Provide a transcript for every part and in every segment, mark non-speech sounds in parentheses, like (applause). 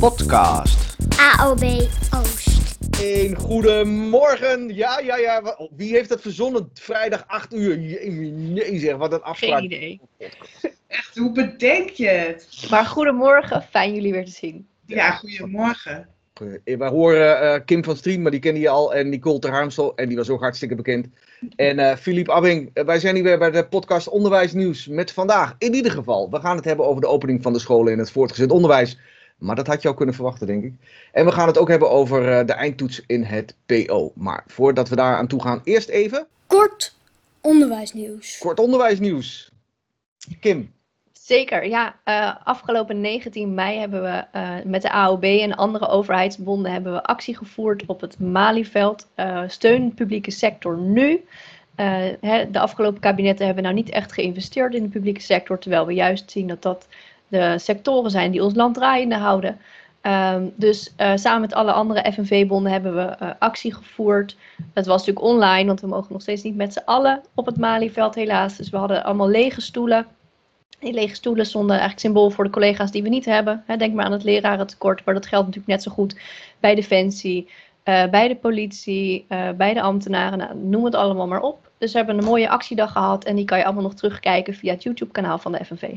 podcast. AOB Oost. Een goedemorgen. Ja, ja, ja. Wie heeft dat verzonnen? Vrijdag 8 uur. Jee, Nee, zeg, wat een afspraak. Geen idee. Echt, hoe bedenk je het? Maar goedemorgen, fijn jullie weer te zien. Ja, goedemorgen. Eh, Wij horen eh, Kim van Strien, maar die kende je al. En Nicole ter Harmsel, en die was ook hartstikke bekend. En eh Philippe Abbing. Wij zijn hier weer bij de podcast Onderwijs Nieuws. Met vandaag, in ieder geval, we gaan het hebben over de opening van de scholen in het voortgezet onderwijs. Maar dat had je al kunnen verwachten, denk ik. En we gaan het ook hebben over eh, de eindtoets in het PO. Maar voordat we daar aan toe gaan, eerst even Kort onderwijsnieuws. kort onderwijsnieuws. Kim, Zeker, ja. eh, afgelopen 19 mei hebben we eh, met de AOB en andere overheidsbonden hebben we actie gevoerd op het Malieveld. Eh, steun publieke sector nu. Eh, hè, de afgelopen kabinetten hebben nou niet echt geïnvesteerd in de publieke sector, terwijl we juist zien dat dat de sectoren zijn die ons land draaiende houden. Ehm, dus eh, samen met alle andere FNV-bonden hebben we eh, actie gevoerd. Het was natuurlijk online, want we mogen nog steeds niet met z'n allen op het Malieveld helaas. Dus we hadden allemaal lege stoelen. Die lege stoelen stonden eigenlijk symbool voor de collega's die we niet hebben. Denk maar aan het lerarentekort, maar dat geldt natuurlijk net zo goed bij Defensie, eh, bij de politie, bij de ambtenaren, nou, noem het allemaal maar op. Dus we hebben een mooie actiedag gehad en die kan je allemaal nog terugkijken via het YouTube-kanaal van de FNV.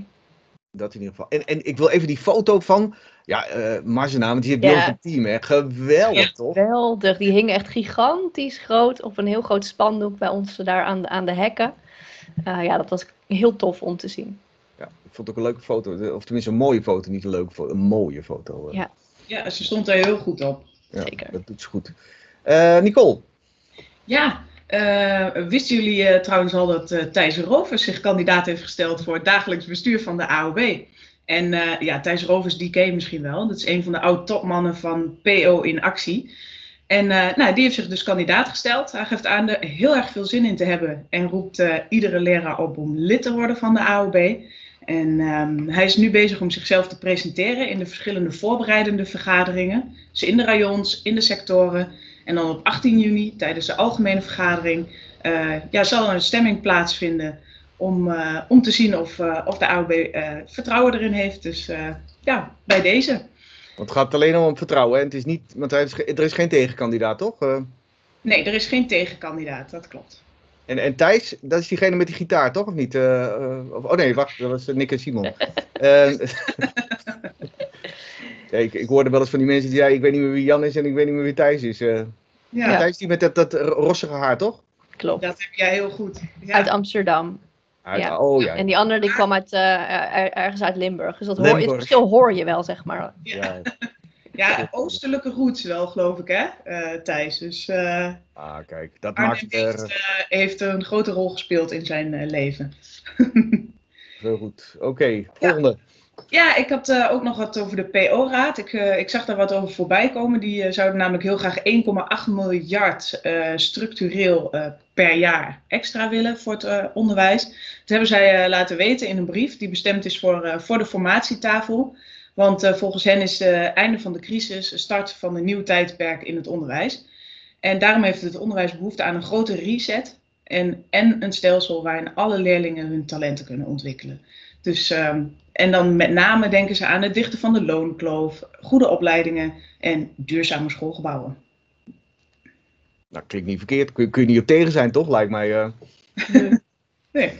Dat in ieder geval. En, en ik wil even die foto van. Ja, eh Marjana, want die heeft Ja. ja. een team, hè? Geweldig, Ja. toch? Geweldig, die hing echt gigantisch groot op een heel groot spandoek bij ons daar aan de, aan de hekken. Eh, ja, dat was heel tof om te zien. Ja, ik vond het ook een leuke foto. Of tenminste, een mooie foto. Niet een leuke foto, een mooie foto. eh. Ja. Ja, ze stond er heel goed op. Ja, zeker. Dat doet ze goed. Eh, Nicole. Ja, eh, wisten jullie eh, trouwens al dat eh, Thijs Rovers zich kandidaat heeft gesteld voor het dagelijks bestuur van de AOB? En ja, Thijs Rovers, die ken je misschien wel. Dat is een van de oud-topmannen van PO in actie. En nou, die heeft zich dus kandidaat gesteld. Hij geeft aan er heel erg veel zin in te hebben en roept iedere leraar op om lid te worden van de AOB. En ehm, hij is nu bezig om zichzelf te presenteren in de verschillende voorbereidende vergaderingen. Dus in de rayons, in de sectoren. En dan op 18 juni, tijdens de algemene vergadering, eh, ja, zal er een stemming plaatsvinden om, eh, om te zien of, eh, of de AOB vertrouwen erin heeft. Dus ja, bij deze. Want het gaat alleen om vertrouwen. Hè? Het is niet, want er is, ge- is geen tegenkandidaat, toch? Nee, er is geen tegenkandidaat, dat klopt. en, en Thijs, dat is diegene met die gitaar, toch? Of niet? Oh nee, wacht. Dat was Nick en Simon. Ja, (laughs) (laughs) ik, ik hoorde wel eens van die mensen die zeiden, ik weet niet meer wie Jan is en ik weet niet meer wie Thijs is. Eh, Ja, Thijs die met dat, dat rossige haar, toch? Klopt. dat heb jij heel goed. Ja. Uit Amsterdam. Uit- Ja. Oh ja. En die andere die kwam uit, eh, er- ergens uit Limburg. Dus dat hoor, het verschil hoor je wel, zeg maar. ja. Ja, oostelijke roots wel, geloof ik, hè, eh, Thijs. Dus eh Ah, kijk. Dat Arnhem maakt het heeft, er eh, heeft een grote rol gespeeld in zijn eh, leven. (laughs) heel goed. Oké, volgende. Ja, ik had eh, ook nog wat over de PO-raad. Ik, eh, ik zag daar wat over voorbij komen. Die eh, zouden namelijk heel graag 1,8 miljard structureel per jaar extra willen voor het onderwijs. Dat hebben zij laten weten in een brief die bestemd is voor, voor de formatietafel. Want volgens hen is het einde van de crisis de start van een nieuw tijdperk in het onderwijs. En daarom heeft het onderwijs behoefte aan een grote reset en, en een stelsel waarin alle leerlingen hun talenten kunnen ontwikkelen. Dus, ehm, en dan met name denken ze aan het dichten van de loonkloof, goede opleidingen en duurzame schoolgebouwen. Nou, klinkt niet verkeerd. Kun, kun je niet op tegen zijn, toch? Lijkt mij. eh. (laughs) Nee.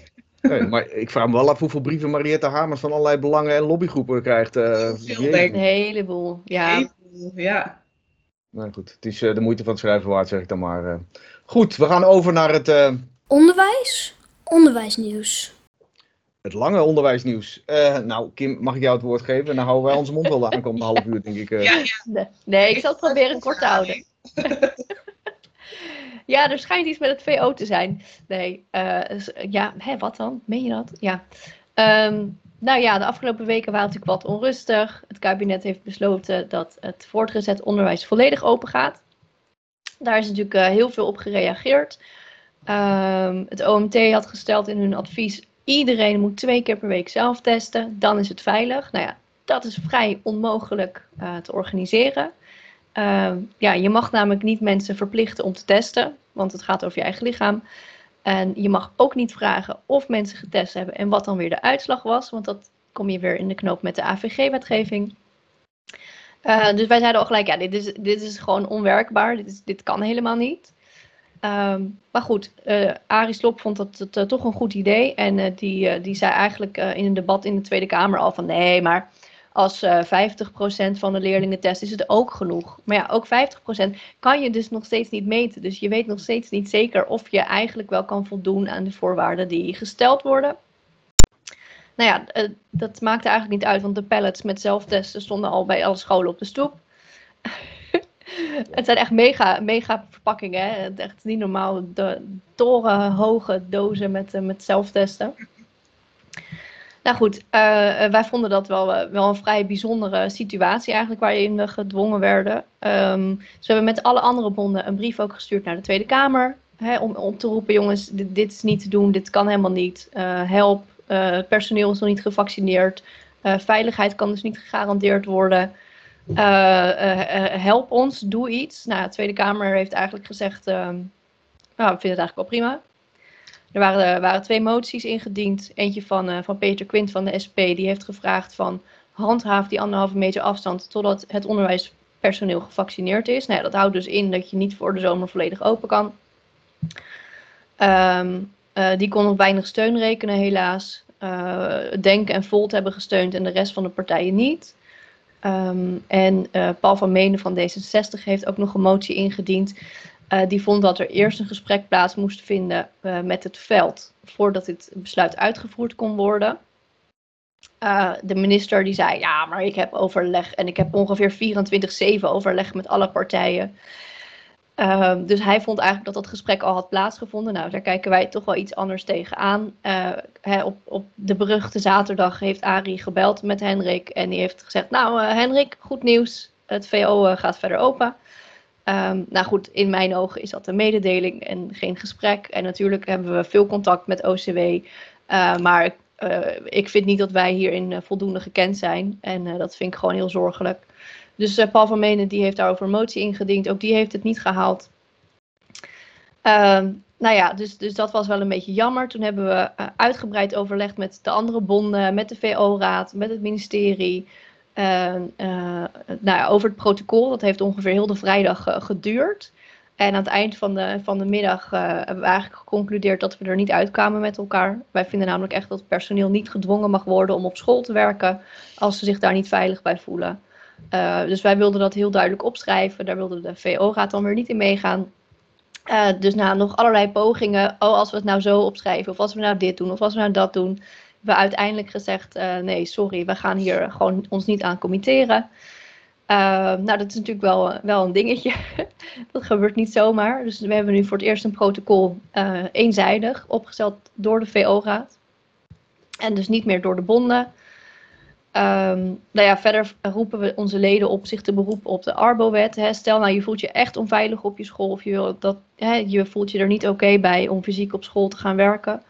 Nee, maar ik vraag me wel af hoeveel brieven Mariette Hamers van allerlei belangen en lobbygroepen krijgt. eh, ik. Een heleboel. Ja, Ja, Nou goed, het is eh, de moeite van het schrijven waard, zeg ik dan maar. eh. Goed, we gaan over naar het, eh, Onderwijs. Onderwijsnieuws. Het lange onderwijsnieuws. Eh, nou, Kim, mag ik jou het woord geven? En dan houden wij onze mond wel de aankomende (laughs) half uur, denk ik. eh. ja, ja. nee, ik zal het proberen kort te houden. Ja, er schijnt iets met het VO te zijn. Nee, eh, s- ja, hè, wat dan? Meen je dat? Ja. Ehm, nou ja, de afgelopen weken waren natuurlijk wat onrustig. Het kabinet heeft besloten dat het voortgezet onderwijs volledig open gaat. Daar is natuurlijk eh, heel veel op gereageerd. Ehm, het OMT had gesteld in hun advies: iedereen moet twee keer per week zelf testen, dan is het veilig. Nou ja, dat is vrij onmogelijk eh, te organiseren. Ehm, ja, je mag namelijk niet mensen verplichten om te testen, want het gaat over je eigen lichaam. En je mag ook niet vragen of mensen getest hebben en wat dan weer de uitslag was, want dat kom je weer in de knoop met de AVG-wetgeving. Uh, dus wij zeiden al gelijk, ja, dit is, dit is gewoon onwerkbaar. Dit, dit kan helemaal niet. Um, maar goed, uh, Arie Slob vond dat het, uh, toch een goed idee. En uh, die, die zei eigenlijk in een debat in de Tweede Kamer al van nee, maar als 50% van de leerlingen test is het ook genoeg. Maar ja, ook 50% kan je dus nog steeds niet meten. Dus je weet nog steeds niet zeker of je eigenlijk wel kan voldoen aan de voorwaarden die gesteld worden. Nou ja, dat maakte eigenlijk niet uit, want de pallets met zelftesten stonden al bij alle scholen op de stoep. (laughs) het zijn echt mega, mega verpakkingen. Hè? Echt niet normaal. De torenhoge dozen met, uh, met zelftesten. Nou goed, uh, wij vonden dat wel, wel een vrij bijzondere situatie eigenlijk waarin we gedwongen werden. Um, we hebben met alle andere bonden een brief ook gestuurd naar de Tweede Kamer. Hè, om, om te roepen, jongens, dit, is niet te doen, dit kan helemaal niet. Help, personeel is nog niet gevaccineerd. veiligheid kan dus niet gegarandeerd worden. Uh, uh, help ons, doe iets. Nou, de Tweede Kamer heeft eigenlijk gezegd, uh, nou, we vinden het eigenlijk wel prima. Er waren, waren twee moties ingediend. Eentje van, van Peter Quint van de SP, die heeft gevraagd van handhaaf die anderhalve meter afstand totdat het onderwijspersoneel gevaccineerd is. Nou, dat houdt dus in dat je niet voor de zomer volledig open kan. Um, die kon op weinig steun rekenen, helaas. Denk en Volt hebben gesteund en de rest van de partijen niet. Um, en uh, Paul van Menen van D66 heeft ook nog een motie ingediend. Uh, die vond dat er eerst een gesprek plaats moest vinden uh, met het veld voordat dit besluit uitgevoerd kon worden. de minister die zei, ja, maar ik heb overleg en ik heb ongeveer 24-7 overleg met alle partijen. Uh, dus hij vond eigenlijk dat dat gesprek al had plaatsgevonden. Nou, daar kijken wij toch wel iets anders tegenaan. Uh, op, op de beruchte zaterdag heeft Arie gebeld met Henrik. En die heeft gezegd, nou uh, Henrik, goed nieuws. Het VO gaat verder open. Um, nou goed, in mijn ogen is dat een mededeling en geen gesprek. En natuurlijk hebben we veel contact met OCW. maar ik vind niet dat wij hierin voldoende gekend zijn. En dat vind ik gewoon heel zorgelijk. Dus uh, Paul van Menen die heeft daarover een motie ingediend. Ook die heeft het niet gehaald. Uh, nou ja, dus, dus dat was wel een beetje jammer. Toen hebben we uh, uitgebreid overlegd met de andere bonden, met de VO-raad, met het ministerie. Ehm, eh, nou ja, over het protocol. Dat heeft ongeveer heel de vrijdag geduurd. En aan het eind van de, van de middag hebben we eigenlijk geconcludeerd dat we er niet uitkwamen met elkaar. Wij vinden namelijk echt dat personeel niet gedwongen mag worden om op school te werken als ze zich daar niet veilig bij voelen. Uh, dus wij wilden dat heel duidelijk opschrijven. Daar wilde de VO-raad dan weer niet in meegaan. Uh, dus na nog allerlei pogingen, oh als we het nou zo opschrijven, of als we nou dit doen, of als we nou dat doen, hebben we uiteindelijk gezegd, uh, nee sorry, we gaan hier gewoon ons niet aan committeren. nou, dat is natuurlijk wel, wel een dingetje. (laughs) dat gebeurt niet zomaar. Dus we hebben nu voor het eerst een protocol eenzijdig opgesteld door de VO-raad. En dus niet meer door de bonden. Um, nou ja, verder roepen we onze leden op zich te beroepen op de Arbo-wet. Stel nou, je voelt je echt onveilig op je school of je, dat, hè, je voelt je er niet oké bij om fysiek op school te gaan werken.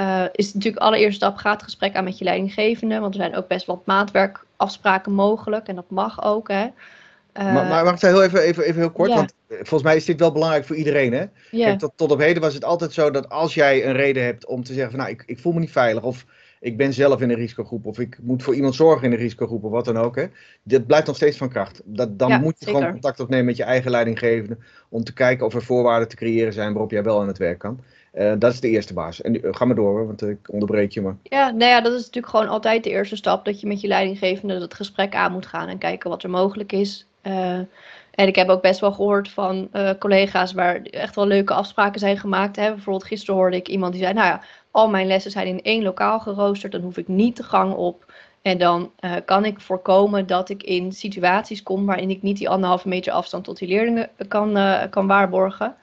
Uh, is natuurlijk allereerste stap, ga het gesprek aan met je leidinggevende. Want er zijn ook best wat maatwerkafspraken mogelijk en dat mag ook. Hè. Uh, maar, maar mag ik heel even, even, even heel kort? Want eh, volgens mij is dit wel belangrijk voor iedereen. Hè? Kijk, tot, tot op heden was het altijd zo dat als jij een reden hebt om te zeggen van nou, ik, ik voel me niet veilig of ik ben zelf in een risicogroep of ik moet voor iemand zorgen in een risicogroep of wat dan ook. Hè. Dat blijft nog steeds van kracht. Dat, dan Ja, moet je zeker. gewoon contact opnemen met je eigen leidinggevende om te kijken of er voorwaarden te creëren zijn waarop jij wel aan het werk kan. Eh, dat is de eerste basis. En eh, ga maar door want ik onderbreek je maar. Ja, nou ja, dat is natuurlijk gewoon altijd de eerste stap. Dat je met je leidinggevende dat gesprek aan moet gaan en kijken wat er mogelijk is. Eh, en ik heb ook best wel gehoord van eh, collega's waar echt wel leuke afspraken zijn gemaakt. Hè. Bijvoorbeeld gisteren hoorde ik iemand die zei, nou ja, al mijn lessen zijn in één lokaal geroosterd. Dan hoef ik niet de gang op. En dan eh, kan ik voorkomen dat ik in situaties kom waarin ik niet die anderhalve meter afstand tot die leerlingen kan, eh, kan waarborgen.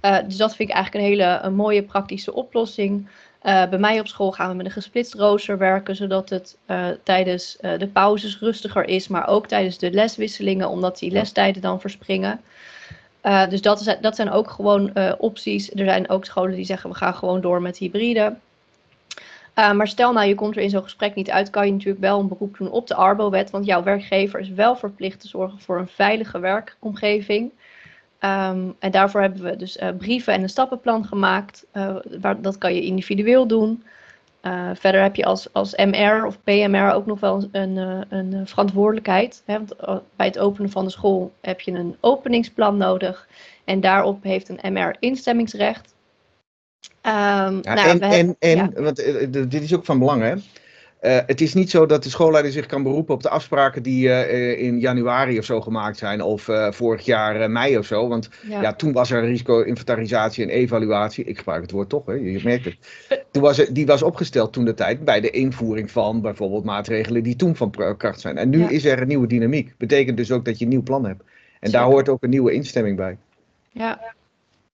Eh, dus dat vind ik eigenlijk een hele een mooie praktische oplossing. Eh, bij mij op school gaan we met een gesplitst rooster werken, zodat het eh, tijdens eh, de pauzes rustiger is, maar ook tijdens de leswisselingen, omdat die lestijden dan verspringen. Eh, dus dat, is, dat zijn ook gewoon eh, opties. Er zijn ook scholen die zeggen we gaan gewoon door met hybride. Eh, maar stel nou je komt er in zo'n gesprek niet uit, kan je natuurlijk wel een beroep doen op de Arbo-wet, want jouw werkgever is wel verplicht te zorgen voor een veilige werkomgeving. Ehm, en daarvoor hebben we dus brieven en een stappenplan gemaakt. waar, dat kan je individueel doen. Uh, verder heb je als, als MR of PMR ook nog wel een, een, een verantwoordelijkheid. Hè? Want bij het openen van de school heb je een openingsplan nodig. En daarop heeft een MR instemmingsrecht. Um, ja, nou, en, en, en ja. want dit is ook van belang, hè? Uh, het is niet zo dat de schoolleider zich kan beroepen op de afspraken die uh, in januari of zo gemaakt zijn, of uh, vorig jaar mei of zo. Want ja. ja. toen was er risico-inventarisatie en evaluatie. Ik gebruik het woord toch, hè? je merkt het. Toen was. Die was opgesteld toen de tijd bij de invoering van bijvoorbeeld maatregelen die toen van kracht zijn. En nu ja. is er een nieuwe dynamiek. Betekent dus ook dat je een nieuw plan hebt. En Zeker. daar hoort ook een nieuwe instemming bij. Ja.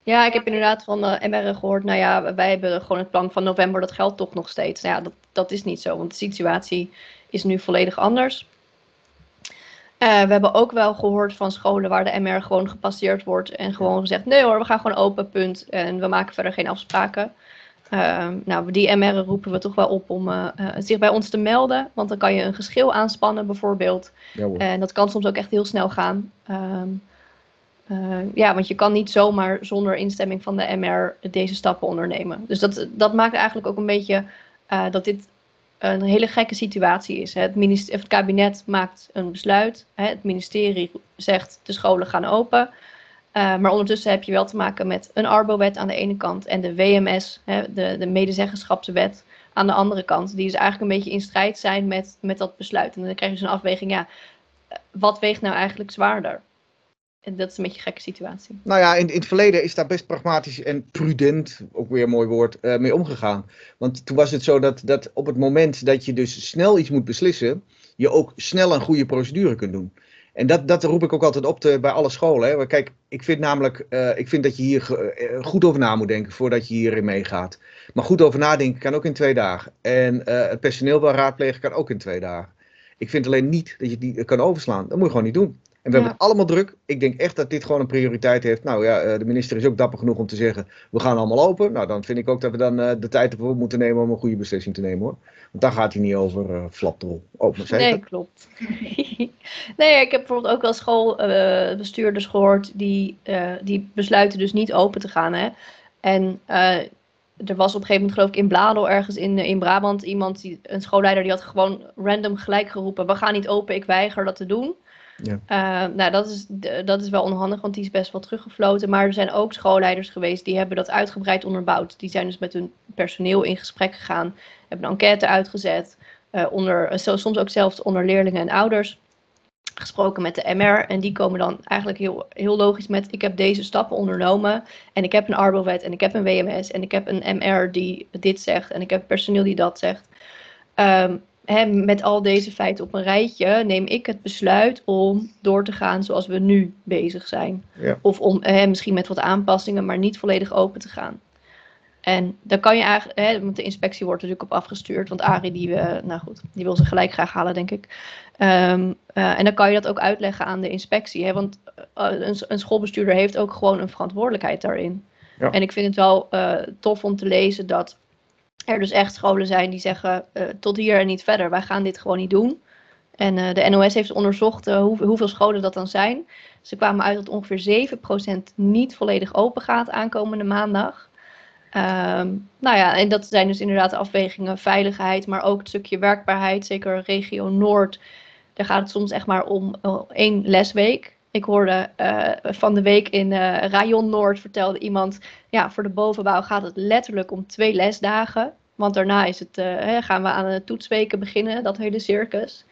Ja, ik heb inderdaad van MR gehoord, nou ja, wij hebben gewoon het plan van november, dat geldt toch nog steeds. Nou ja, dat, dat is niet zo, want de situatie is nu volledig anders. Uh, we hebben ook wel gehoord van scholen waar de MR gewoon gepasseerd wordt en gewoon gezegd, nee hoor, we gaan gewoon open, punt. En we maken verder geen afspraken. Uh, nou, die MR roepen we toch wel op om uh, zich bij ons te melden, want dan kan je een geschil aanspannen bijvoorbeeld. Ja, en dat kan soms ook echt heel snel gaan. Ehm, ja, want je kan niet zomaar zonder instemming van de MR deze stappen ondernemen. Dus dat, dat maakt eigenlijk ook een beetje uh, dat dit een hele gekke situatie is. Het, het kabinet maakt een besluit. Hè, het ministerie zegt de scholen gaan open. Uh, maar ondertussen heb je wel te maken met een Arbo-wet aan de ene kant en de WMS, hè, de, de medezeggenschapswet, aan de andere kant. Die dus eigenlijk een beetje in strijd zijn met, met dat besluit. En dan krijg je zo'n afweging, ja, wat weegt nou eigenlijk zwaarder? En dat is een beetje een gekke situatie. Nou ja, in, in het verleden is daar best pragmatisch en prudent, ook weer een mooi woord, uh, mee omgegaan. Want toen was het zo dat, dat op het moment dat je dus snel iets moet beslissen, je ook snel een goede procedure kunt doen. En dat, dat roep ik ook altijd op te, bij alle scholen. Hè. Kijk, ik vind namelijk, uh, ik vind dat je hier uh, goed over na moet denken voordat je hierin meegaat. Maar goed over nadenken kan ook in twee dagen. En het personeel wel raadplegen kan ook in twee dagen. Ik vind alleen niet dat je die kan overslaan. Dat moet je gewoon niet doen. En we ja. hebben het allemaal druk. Ik denk echt dat dit gewoon een prioriteit heeft. Nou ja, de minister is ook dapper genoeg om te zeggen: we gaan allemaal open. Nou, dan vind ik ook dat we dan de tijd ervoor moeten nemen om een goede beslissing te nemen hoor. Want daar gaat hij niet over uh, flapdrol. Oh, nee, dat? klopt. (laughs) nee, ik heb bijvoorbeeld ook wel schoolbestuurders uh, gehoord die, uh, die besluiten dus niet open te gaan. Hè. En er was op een gegeven moment geloof ik in Bladel ergens in, in Brabant iemand, die, een schoolleider, die had gewoon random gelijk geroepen: we gaan niet open, ik weiger dat te doen. Ja. Uh, nou, dat is, dat is wel onhandig, want die is best wel teruggefloten. Maar er zijn ook schoolleiders geweest die hebben dat uitgebreid onderbouwd. Die zijn dus met hun personeel in gesprek gegaan, hebben een enquête uitgezet. Uh, onder, soms ook zelfs onder leerlingen en ouders gesproken met de MR. En die komen dan eigenlijk heel, heel logisch met: ik heb deze stappen ondernomen. En ik heb een Arbowet en ik heb een WMS en ik heb een MR die dit zegt. En ik heb personeel die dat zegt. Um, hè, met al deze feiten op een rijtje neem ik het besluit om door te gaan zoals we nu bezig zijn. Ja. Of om hè, misschien met wat aanpassingen, maar niet volledig open te gaan. En dan kan je eigenlijk, hè, want de inspectie wordt er natuurlijk op afgestuurd, want Arie die, uh, nou goed, die wil ze gelijk graag halen, denk ik. Um, uh, en dan kan je dat ook uitleggen aan de inspectie, hè, want uh, een, een, schoolbestuurder heeft ook gewoon een verantwoordelijkheid daarin. Ja. En ik vind het wel tof om te lezen dat er dus echt scholen zijn die zeggen uh, tot hier en niet verder. Wij gaan dit gewoon niet doen. En uh, de NOS heeft onderzocht hoe, hoeveel scholen dat dan zijn. Ze kwamen uit dat ongeveer 7% niet volledig open gaat aankomende maandag. Um, nou ja, en dat zijn dus inderdaad afwegingen veiligheid, maar ook het stukje werkbaarheid. Zeker regio Noord, daar gaat het soms echt maar om één lesweek. Ik hoorde uh, van de week in uh, Rayon Noord vertelde iemand, ja, voor de bovenbouw gaat het letterlijk om twee lesdagen. Want daarna is het, uh, hè, gaan we aan de toetsweken beginnen, dat hele circus.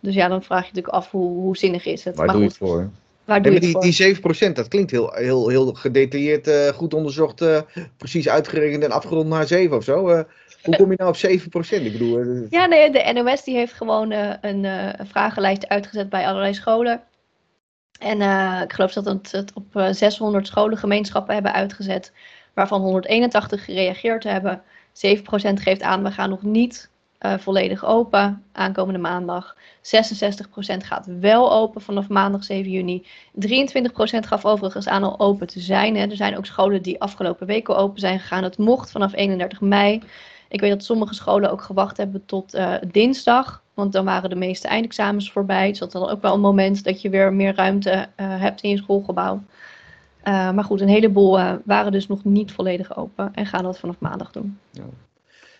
Dus ja, dan vraag je natuurlijk af hoe, hoe zinnig is het. Waar maar doe je het voor? Waar doe je die, het voor? die 7%, dat klinkt heel, heel, heel gedetailleerd, goed onderzocht, precies uitgerekend en afgerond naar 7 of zo. hoe kom je nou op 7%? Ik bedoel, ja, nee, de NOS die heeft gewoon een, een vragenlijst uitgezet bij allerlei scholen. En uh, ik geloof dat het, het op 600 scholengemeenschappen hebben uitgezet, waarvan 181 gereageerd hebben. 7% geeft aan, we gaan nog niet uh, volledig open aankomende maandag. 66% gaat wel open vanaf maandag 7 juni. 23% gaf overigens aan al open te zijn. Hè. Er zijn ook scholen die afgelopen weken open zijn gegaan. Het mocht vanaf 31 mei. Ik weet dat sommige scholen ook gewacht hebben tot dinsdag. Want dan waren de meeste eindexamens voorbij. Dus dat was ook wel een moment dat je weer meer ruimte uh, hebt in je schoolgebouw. Uh, maar goed, een heleboel uh, waren dus nog niet volledig open en gaan dat vanaf maandag doen. Ja.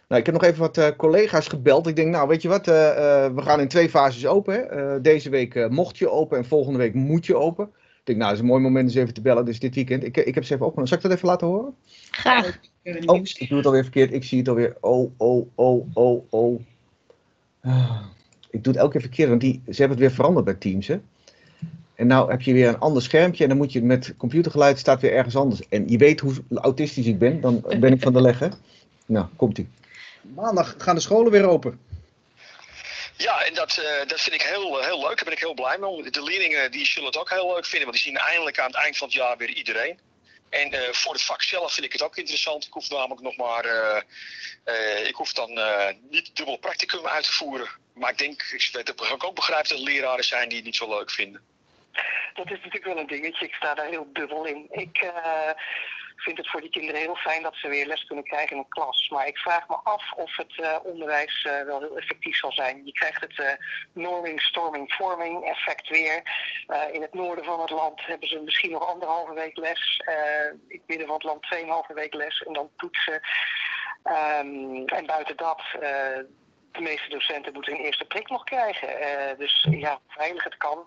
Nou, ik heb nog even wat eh, collega's gebeld. Ik denk, nou, weet je wat, eh, eh, we gaan in twee fases open. Hè? Eh, deze week eh, mocht je open en volgende week moet je open. Ik denk, nou, dat is een mooi moment eens even te bellen. Dus dit weekend. Ik, ik heb ze even opgenomen. Zal ik dat even laten horen? Graag. Oh, ik doe het alweer verkeerd. Ik zie het alweer. Oh, oh, oh, oh, oh. Ik doe het elke keer verkeerd, want die, ze hebben het weer veranderd bij Teams, hè. En nou heb je weer een ander schermpje en dan moet je met computergeluid staat weer ergens anders. En je weet hoe autistisch ik ben, dan ben ik van de leg, hè. Nou, komt-ie. Maandag gaan de scholen weer open. Ja, en dat, eh, dat vind ik heel, eh, heel leuk. Daar ben ik heel blij mee. De leerlingen die zullen het ook heel leuk vinden, want die zien eindelijk aan het eind van het jaar weer iedereen. En eh, voor het vak zelf vind ik het ook interessant. Ik hoef namelijk nog maar, eh, eh, ik hoef dan niet dubbel practicum uit te voeren. Maar ik denk, ik weet ook begrijp dat er leraren zijn die het niet zo leuk vinden. Dat is natuurlijk wel een dingetje. Ik sta daar heel dubbel in. Ik vind het voor die kinderen heel fijn dat ze weer les kunnen krijgen in een klas. Maar ik vraag me af of het eh, onderwijs eh, wel heel effectief zal zijn. Je krijgt het eh, norming, storming, forming effect weer. In het noorden van het land hebben ze misschien nog anderhalve week les. In het midden van het land tweeënhalve week les. En dan toetsen. Ehm, en buiten dat... de meeste docenten moeten hun eerste prik nog krijgen. Eh, dus ja, hoe veilig het kan.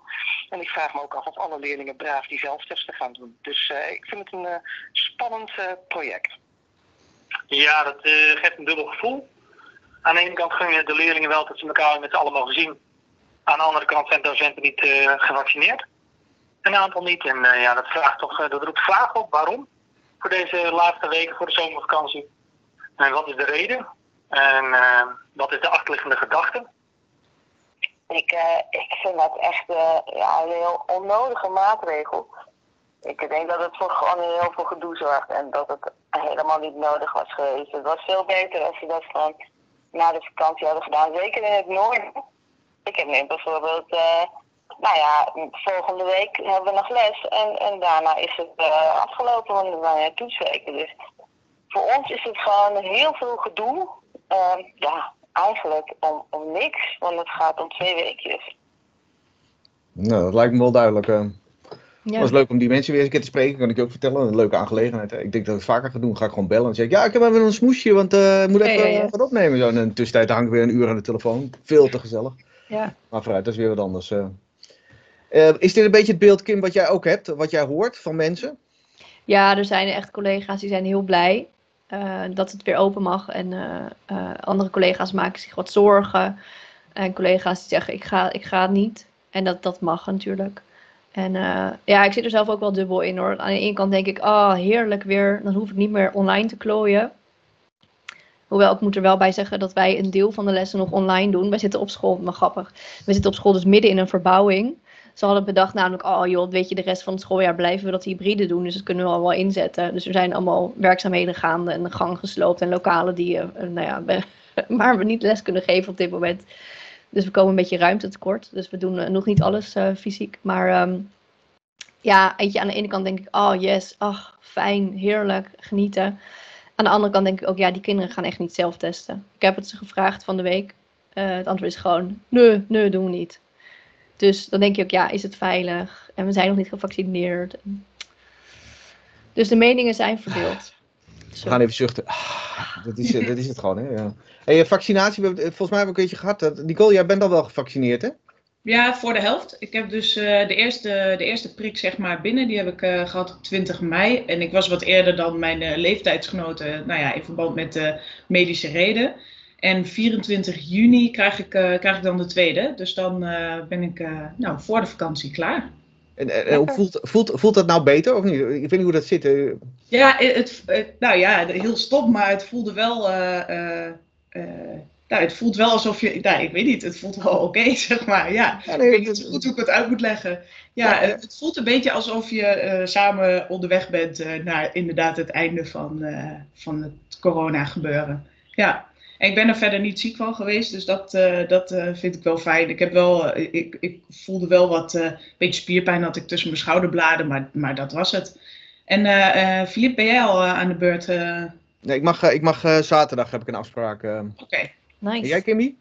En ik vraag me ook af of alle leerlingen braaf die zelftesten gaan doen. Dus eh, ik vind het een eh, spannend project. Ja, dat geeft een dubbel gevoel. Aan de ene kant gun je de leerlingen wel dat ze elkaar met z'n mogen zien. Aan de andere kant zijn docenten niet gevaccineerd. Een aantal niet. En ja, dat, vraagt toch, dat roept vragen op. Waarom? Voor deze laatste weken voor de zomervakantie. En wat is de reden? En wat is de achterliggende gedachte? Ik, eh, ik vind dat echt eh, ja, een heel onnodige maatregel. Ik denk dat het voor gewoon heel veel gedoe zorgt en dat het helemaal niet nodig was geweest. Het was veel beter als ze dat gewoon na de vakantie hadden gedaan. Zeker in het noorden. Ik heb nu bijvoorbeeld, eh, nou ja, volgende week hebben we nog les en, en daarna is het afgelopen, want er waren toetsweken. Dus voor ons is het gewoon heel veel gedoe. Eh, ja, eigenlijk om, om niks, want het gaat om twee weekjes. Nou, dat lijkt me wel duidelijk. eh. Het Ja. was leuk om die mensen weer eens een keer te spreken, kan ik je ook vertellen. Een leuke aangelegenheid. hè. Ik denk dat ik het vaker ga doen. Ga ik gewoon bellen en zeg ik, ja, ik heb even een smoesje, want eh, ik moet even Ja, ja, ja. eh, wat opnemen. Zo. En in de tussentijd hang ik weer een uur aan de telefoon. Veel te gezellig. Ja. Maar vooruit, dat is weer wat anders. eh. Eh, is dit een beetje het beeld, Kim, wat jij ook hebt? Wat jij hoort van mensen? Ja, er zijn echt collega's die zijn heel blij eh, dat het weer open mag. En eh, eh, andere collega's maken zich wat zorgen. En collega's die zeggen, ik ga, ik ga niet. En dat, dat mag natuurlijk. En ja, ik zit er zelf ook wel dubbel in hoor. Aan de ene kant denk ik, oh heerlijk weer. Dan hoef ik niet meer online te klooien. Hoewel, ik moet er wel bij zeggen dat wij een deel van de lessen nog online doen. Wij zitten op school, maar grappig. We zitten op school dus midden in een verbouwing. Ze hadden bedacht namelijk, oh joh, weet je, de rest van het schooljaar blijven we dat hybride doen. Dus dat kunnen we al wel inzetten. Dus er zijn allemaal werkzaamheden gaande en de gang gesloopt en lokalen die, eh, nou ja, we- (laughs) waar we niet les kunnen geven op dit moment. Dus we komen een beetje ruimte tekort. Dus we doen eh, nog niet alles eh, fysiek. Maar ehm, ja, weet je, aan de ene kant denk ik, oh yes, ach, fijn, heerlijk, genieten. Aan de andere kant denk ik ook, ja, die kinderen gaan echt niet zelf testen. Ik heb het ze gevraagd van de week. Eh, het antwoord is gewoon, nee, nee, doen we niet. Dus dan denk je ook, ja, is het veilig? En we zijn nog niet gevaccineerd. Dus de meningen zijn verdeeld. Zo. We gaan even zuchten. Ah, dat, is, eh, dat is het gewoon, hè? Ja. Hey, eh, vaccinatie, het- volgens mij hebben we een keertje gehad. Nicole, jij bent al wel gevaccineerd, hè? Ja, voor de helft. Ik heb dus eh, de, eerste, de eerste prik zeg maar binnen, die heb ik eh, gehad op 20 mei. En ik was wat eerder dan mijn eh, leeftijdsgenoten, nou ja, in verband met de medische reden. En 24 juni krijg ik, eh, krijg ik dan de tweede. Dus dan eh, ben ik eh, nou, voor de vakantie klaar. En, en, voelt, voelt, voelt dat nou beter of niet? Ik weet niet hoe dat zit. Ja, het, het- nou ja, heel stom, maar het voelde wel. eh, eh, eh, nou, het voelt wel alsof je. Nou, ik weet niet, het voelt wel oké, (laughs) zeg maar. Ja. Ja, Ik weet niet goed hoe ik het uit moet leggen. Ja, Ja. het voelt een beetje alsof je eh, samen onderweg bent eh, naar inderdaad het einde van, eh, van het corona gebeuren. Ja, ik ben er verder niet ziek van geweest, dus dat, eh, dat eh, vind ik wel fijn. Ik, heb wel, eh, ik, ik voelde wel wat, eh beetje spierpijn had ik tussen mijn schouderbladen, maar, maar dat was het. En eh eh Filip, ben jij al eh, aan de beurt? eh? nee, ik mag, ik mag eh, zaterdag heb ik een afspraak. eh. Oké. Nice. En jij, Kimmy?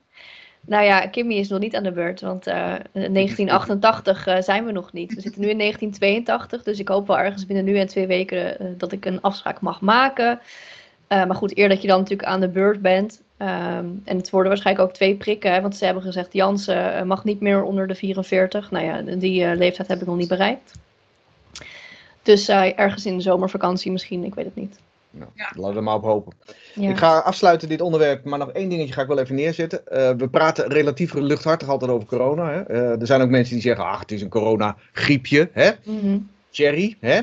Nou ja, Kimmy is nog niet aan de beurt, want eh, 1988 eh, zijn we nog niet. We zitten nu in 1982, dus ik hoop wel ergens binnen nu en twee weken eh, dat ik een afspraak mag maken. Eh, maar goed, eer dat je dan natuurlijk aan de beurt bent, Ehm, en het worden waarschijnlijk ook twee prikken, hè, want ze hebben gezegd Jansen eh, mag niet meer onder de 44. Nou ja, die eh, leeftijd heb ik nog niet bereikt. Dus eh, ergens in de zomervakantie misschien, ik weet het niet. Nou, Ja. Laten we er maar op hopen. Ja. Ik ga afsluiten dit onderwerp, maar nog één dingetje ga ik wel even neerzetten. Eh, we praten relatief luchthartig altijd over corona. Hè? Eh, er zijn ook mensen die zeggen, ach, het is een corona-griepje. Hè? Mhm. Cherry, hè?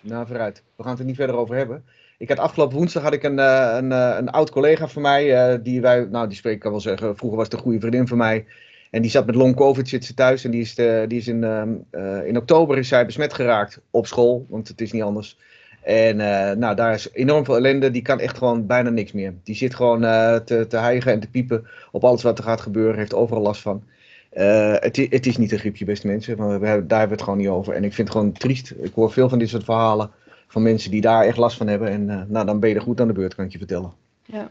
Nou, vooruit. We gaan het er niet verder over hebben. Ik had afgelopen woensdag had ik een, eh, een, eh, een oud collega van mij, eh, die wij, nou die spreek ik kan wel zeggen, vroeger was het een goede vriendin van mij. En die zat met long covid, zit ze thuis en die is, die is in, ehm, eh, in oktober is zij besmet geraakt op school, want het is niet anders. En nou, daar is enorm veel ellende, die kan echt gewoon bijna niks meer. Die zit gewoon te, te hijgen en te piepen op alles wat er gaat gebeuren, heeft overal last van. Het, het is niet een griepje, beste mensen, maar we hebben, daar hebben we het gewoon niet over. En ik vind het gewoon triest. Ik hoor veel van dit soort verhalen van mensen die daar echt last van hebben. En eh, nou, dan ben je er goed aan de beurt, kan ik je vertellen. Ja.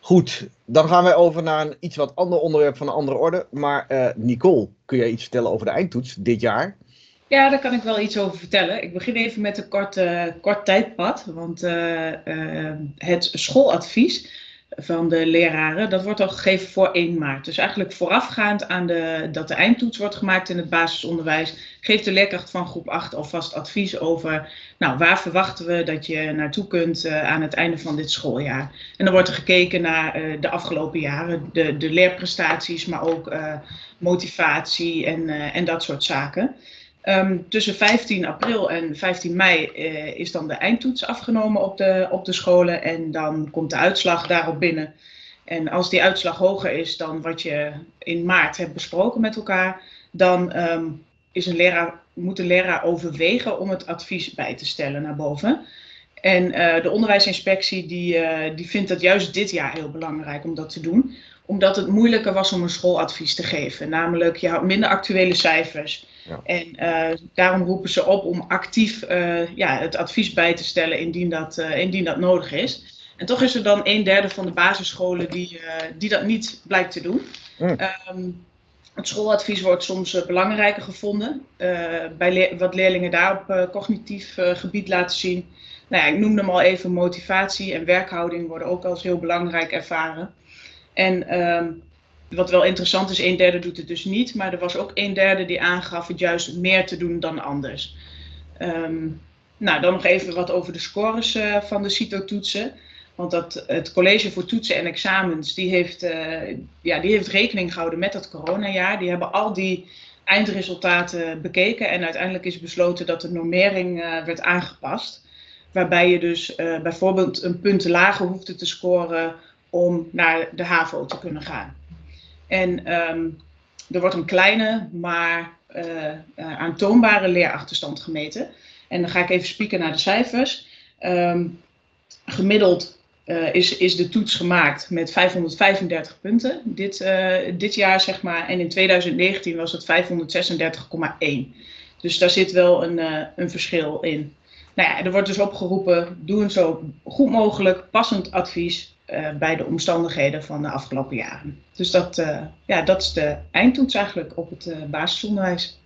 Goed, dan gaan wij over naar een iets wat ander onderwerp van een andere orde. Maar eh, Nicole, kun jij iets vertellen over de eindtoets dit jaar? Ja, daar kan ik wel iets over vertellen. Ik begin even met een kort, eh, kort tijdpad. Want het schooladvies van de leraren, dat wordt al gegeven voor 1 maart. Dus eigenlijk voorafgaand aan de, dat de eindtoets wordt gemaakt in het basisonderwijs, geeft de leerkracht van groep 8 alvast advies over, nou, waar verwachten we dat je naartoe kunt eh, aan het einde van dit schooljaar. En dan wordt er gekeken naar eh, de afgelopen jaren, de, de leerprestaties, maar ook eh, motivatie en, en dat soort zaken. Ehm, tussen 15 april en 15 mei eh, is dan de eindtoets afgenomen op de, op de scholen en dan komt de uitslag daarop binnen. En als die uitslag hoger is dan wat je in maart hebt besproken met elkaar, dan ehm, is een leraar, moet de leraar overwegen om het advies bij te stellen naar boven. En eh, de onderwijsinspectie die, eh, die vindt dat juist dit jaar heel belangrijk om dat te doen, omdat het moeilijker was om een schooladvies te geven. Namelijk, je had minder actuele cijfers. Ja. En eh, daarom roepen ze op om actief eh, ja, het advies bij te stellen indien dat, eh, indien dat nodig is. En toch is er dan een derde van de basisscholen die, die dat niet blijkt te doen. Mm. Ehm, het schooladvies wordt soms belangrijker gevonden. bij wat leerlingen daar op cognitief gebied laten zien. Nou ja, ik noemde hem al even, motivatie en werkhouding worden ook als heel belangrijk ervaren. En ehm, wat wel interessant is, een derde doet het dus niet, maar er was ook een derde die aangaf het juist meer te doen dan anders. Ehm, nou, dan nog even wat over de scores eh, van de CITO-toetsen. Want dat, het college voor toetsen en examens, die heeft, eh, ja, die heeft rekening gehouden met dat coronajaar. Die hebben al die eindresultaten bekeken en uiteindelijk is besloten dat de normering eh, werd aangepast. Waarbij je dus bijvoorbeeld een punt lager hoefde te scoren om naar de HAVO te kunnen gaan. En ehm, er wordt een kleine, maar eh, eh, aantoonbare leerachterstand gemeten. En dan ga ik even spieken naar de cijfers. Ehm, gemiddeld eh, is, is de toets gemaakt met 535 punten dit, dit jaar, zeg maar. En in 2019 was het 536,1. Dus daar zit wel een, een verschil in. Nou ja, er wordt dus opgeroepen, doe het zo goed mogelijk, passend advies eh, bij de omstandigheden van de afgelopen jaren. Dus dat, eh, ja, dat is de eindtoets eigenlijk op het eh, basisonderwijs.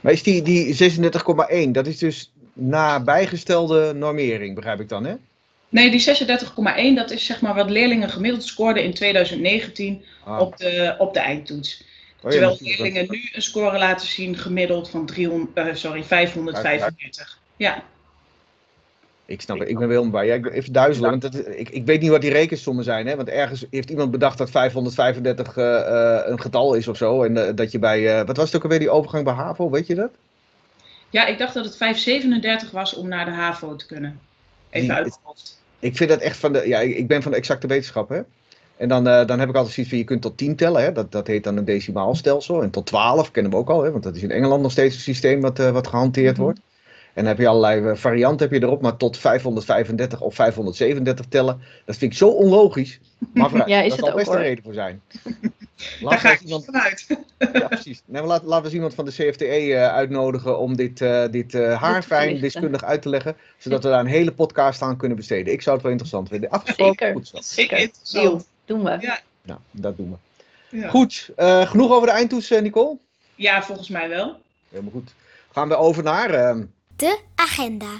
Maar is die, die 36,1, dat is dus na bijgestelde normering, begrijp ik dan, hè? Nee, die 36,1, dat is zeg maar wat leerlingen gemiddeld scoorden in 2019 Ah, op, de, op de eindtoets. oh Terwijl natuurlijk. leerlingen nu een score laten zien gemiddeld van 300, eh, sorry, 545. Ja, Ik snap het, ik ben wel helemaal bij. Ben even duizelen, want het- ik, ik weet niet wat die rekensommen zijn. Hè? Want ergens heeft iemand bedacht dat 535 eh, eh, een getal is of zo. En eh, dat je bij, eh, wat was het ook alweer, die overgang bij HAVO, weet je dat? ja ik dacht dat het 537 was om naar de HAVO te kunnen. Even Die- uit. Ik vind dat echt van de, ja, ik ben van de exacte wetenschap, hè. En dan, eh, dan heb ik altijd zoiets van, je kunt tot 10 tellen, hè. Dat, dat heet dan een decimaalstelsel. En tot 12 kennen we ook al, hè. Want dat is in Engeland nog steeds een systeem wat, eh, wat gehanteerd Mhm. wordt. En dan heb je allerlei eh, varianten heb je erop, maar tot 535 of 537 tellen, dat vind ik zo onlogisch. Maar vooruit, (laughs) Ja, is daar het zal ook, best een reden voor zijn. (laughs) Daar Laten ga ik iemand, vanuit. ja, precies. Nee, maar laat, laten we eens iemand van de CFTE eh, uitnodigen om dit, eh, dit eh, haarfijn deskundig uit te leggen, zodat we daar een hele podcast aan kunnen besteden. Ik zou het wel interessant vinden. Afgesproken, Zeker. goed. Zeker Deal, doen we. Ja. Nou, dat doen we. Ja. Goed, eh, genoeg over de eindtoets, Nicole? ja, volgens mij wel. Helemaal goed. Gaan we over naar, ehm, De agenda.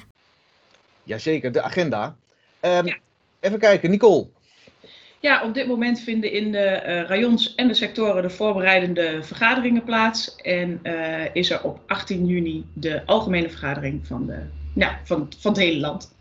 jazeker, de agenda. Ehm, Ja. Even kijken, Nicole. Ja, op dit moment vinden in de eh, rayons en de sectoren de voorbereidende vergaderingen plaats. En eh, is er op 18 juni de algemene vergadering van, de, ja, van, van het hele land.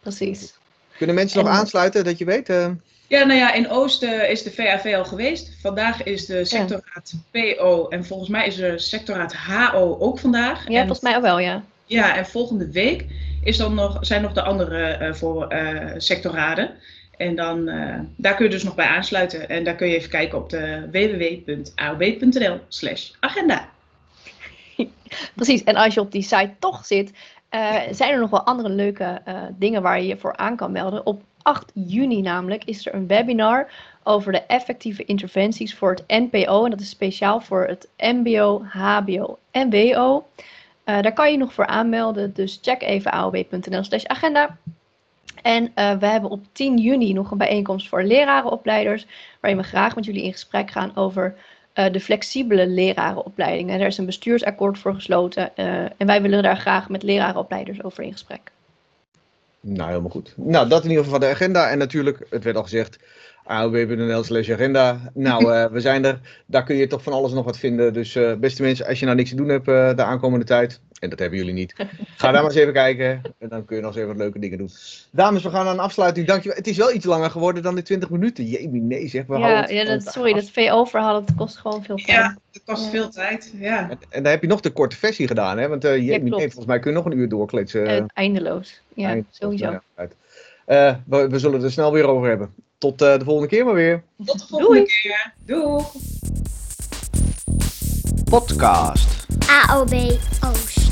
Precies. Kunnen mensen nog En- aansluiten, dat je weet? eh? Ja, nou ja, in Oost eh, is de VAV al geweest. Vandaag is de sectorraad PO en volgens mij is de sectorraad HO ook vandaag. Ja, en, volgens mij ook wel, ja. Ja, en volgende week is dan nog, zijn nog de andere eh, voor eh, sectorraden. En dan, eh, daar kun je dus nog bij aansluiten. En daar kun je even kijken op de www.aob.nl slash agenda. (laughs) Precies. En als je op die site toch zit, zijn er nog wel andere leuke dingen waar je je voor aan kan melden. Op 8 juni namelijk is er een webinar over de effectieve interventies voor het NPO. En dat is speciaal voor het MBO, HBO en WO. Eh, daar kan je nog voor aanmelden. Dus check even aob.nl slash agenda. En eh, we hebben op 10 juni nog een bijeenkomst voor lerarenopleiders. Waarin we graag met jullie in gesprek gaan over eh, de flexibele lerarenopleidingen. Daar is een bestuursakkoord voor gesloten. en wij willen daar graag met lerarenopleiders over in gesprek. Nou, helemaal goed. Nou, dat in ieder geval van de agenda. En natuurlijk, het werd al gezegd, aob.nl slash agenda. Nou, eh, we zijn er. Daar kun je toch van alles nog wat vinden. Dus eh, beste mensen, als je nou niks te doen hebt eh, de aankomende tijd, en dat hebben jullie niet, ga daar maar eens even kijken. En dan kun je nog eens even wat leuke dingen doen. Dames, we gaan naar een afsluiting. Dankjewel. Het is wel iets langer geworden dan de 20 minuten. Jee, nee zeg. We houden Ja, het ja dat, sorry, af. dat VO-verhaal dat kost gewoon veel tijd. Ja, dat kost Ja. veel tijd. Ja. En, en daar heb je nog de korte versie gedaan, hè? Want eh jee, klopt. nee, volgens mij kun je nog een uur doorkletsen. Eindeloos. Ja, sowieso. Nou ja, Eh, we, we zullen het er snel weer over hebben. Tot eh, de volgende keer maar weer. Tot de volgende Doei. keer. Doei. Podcast. AOB Oost.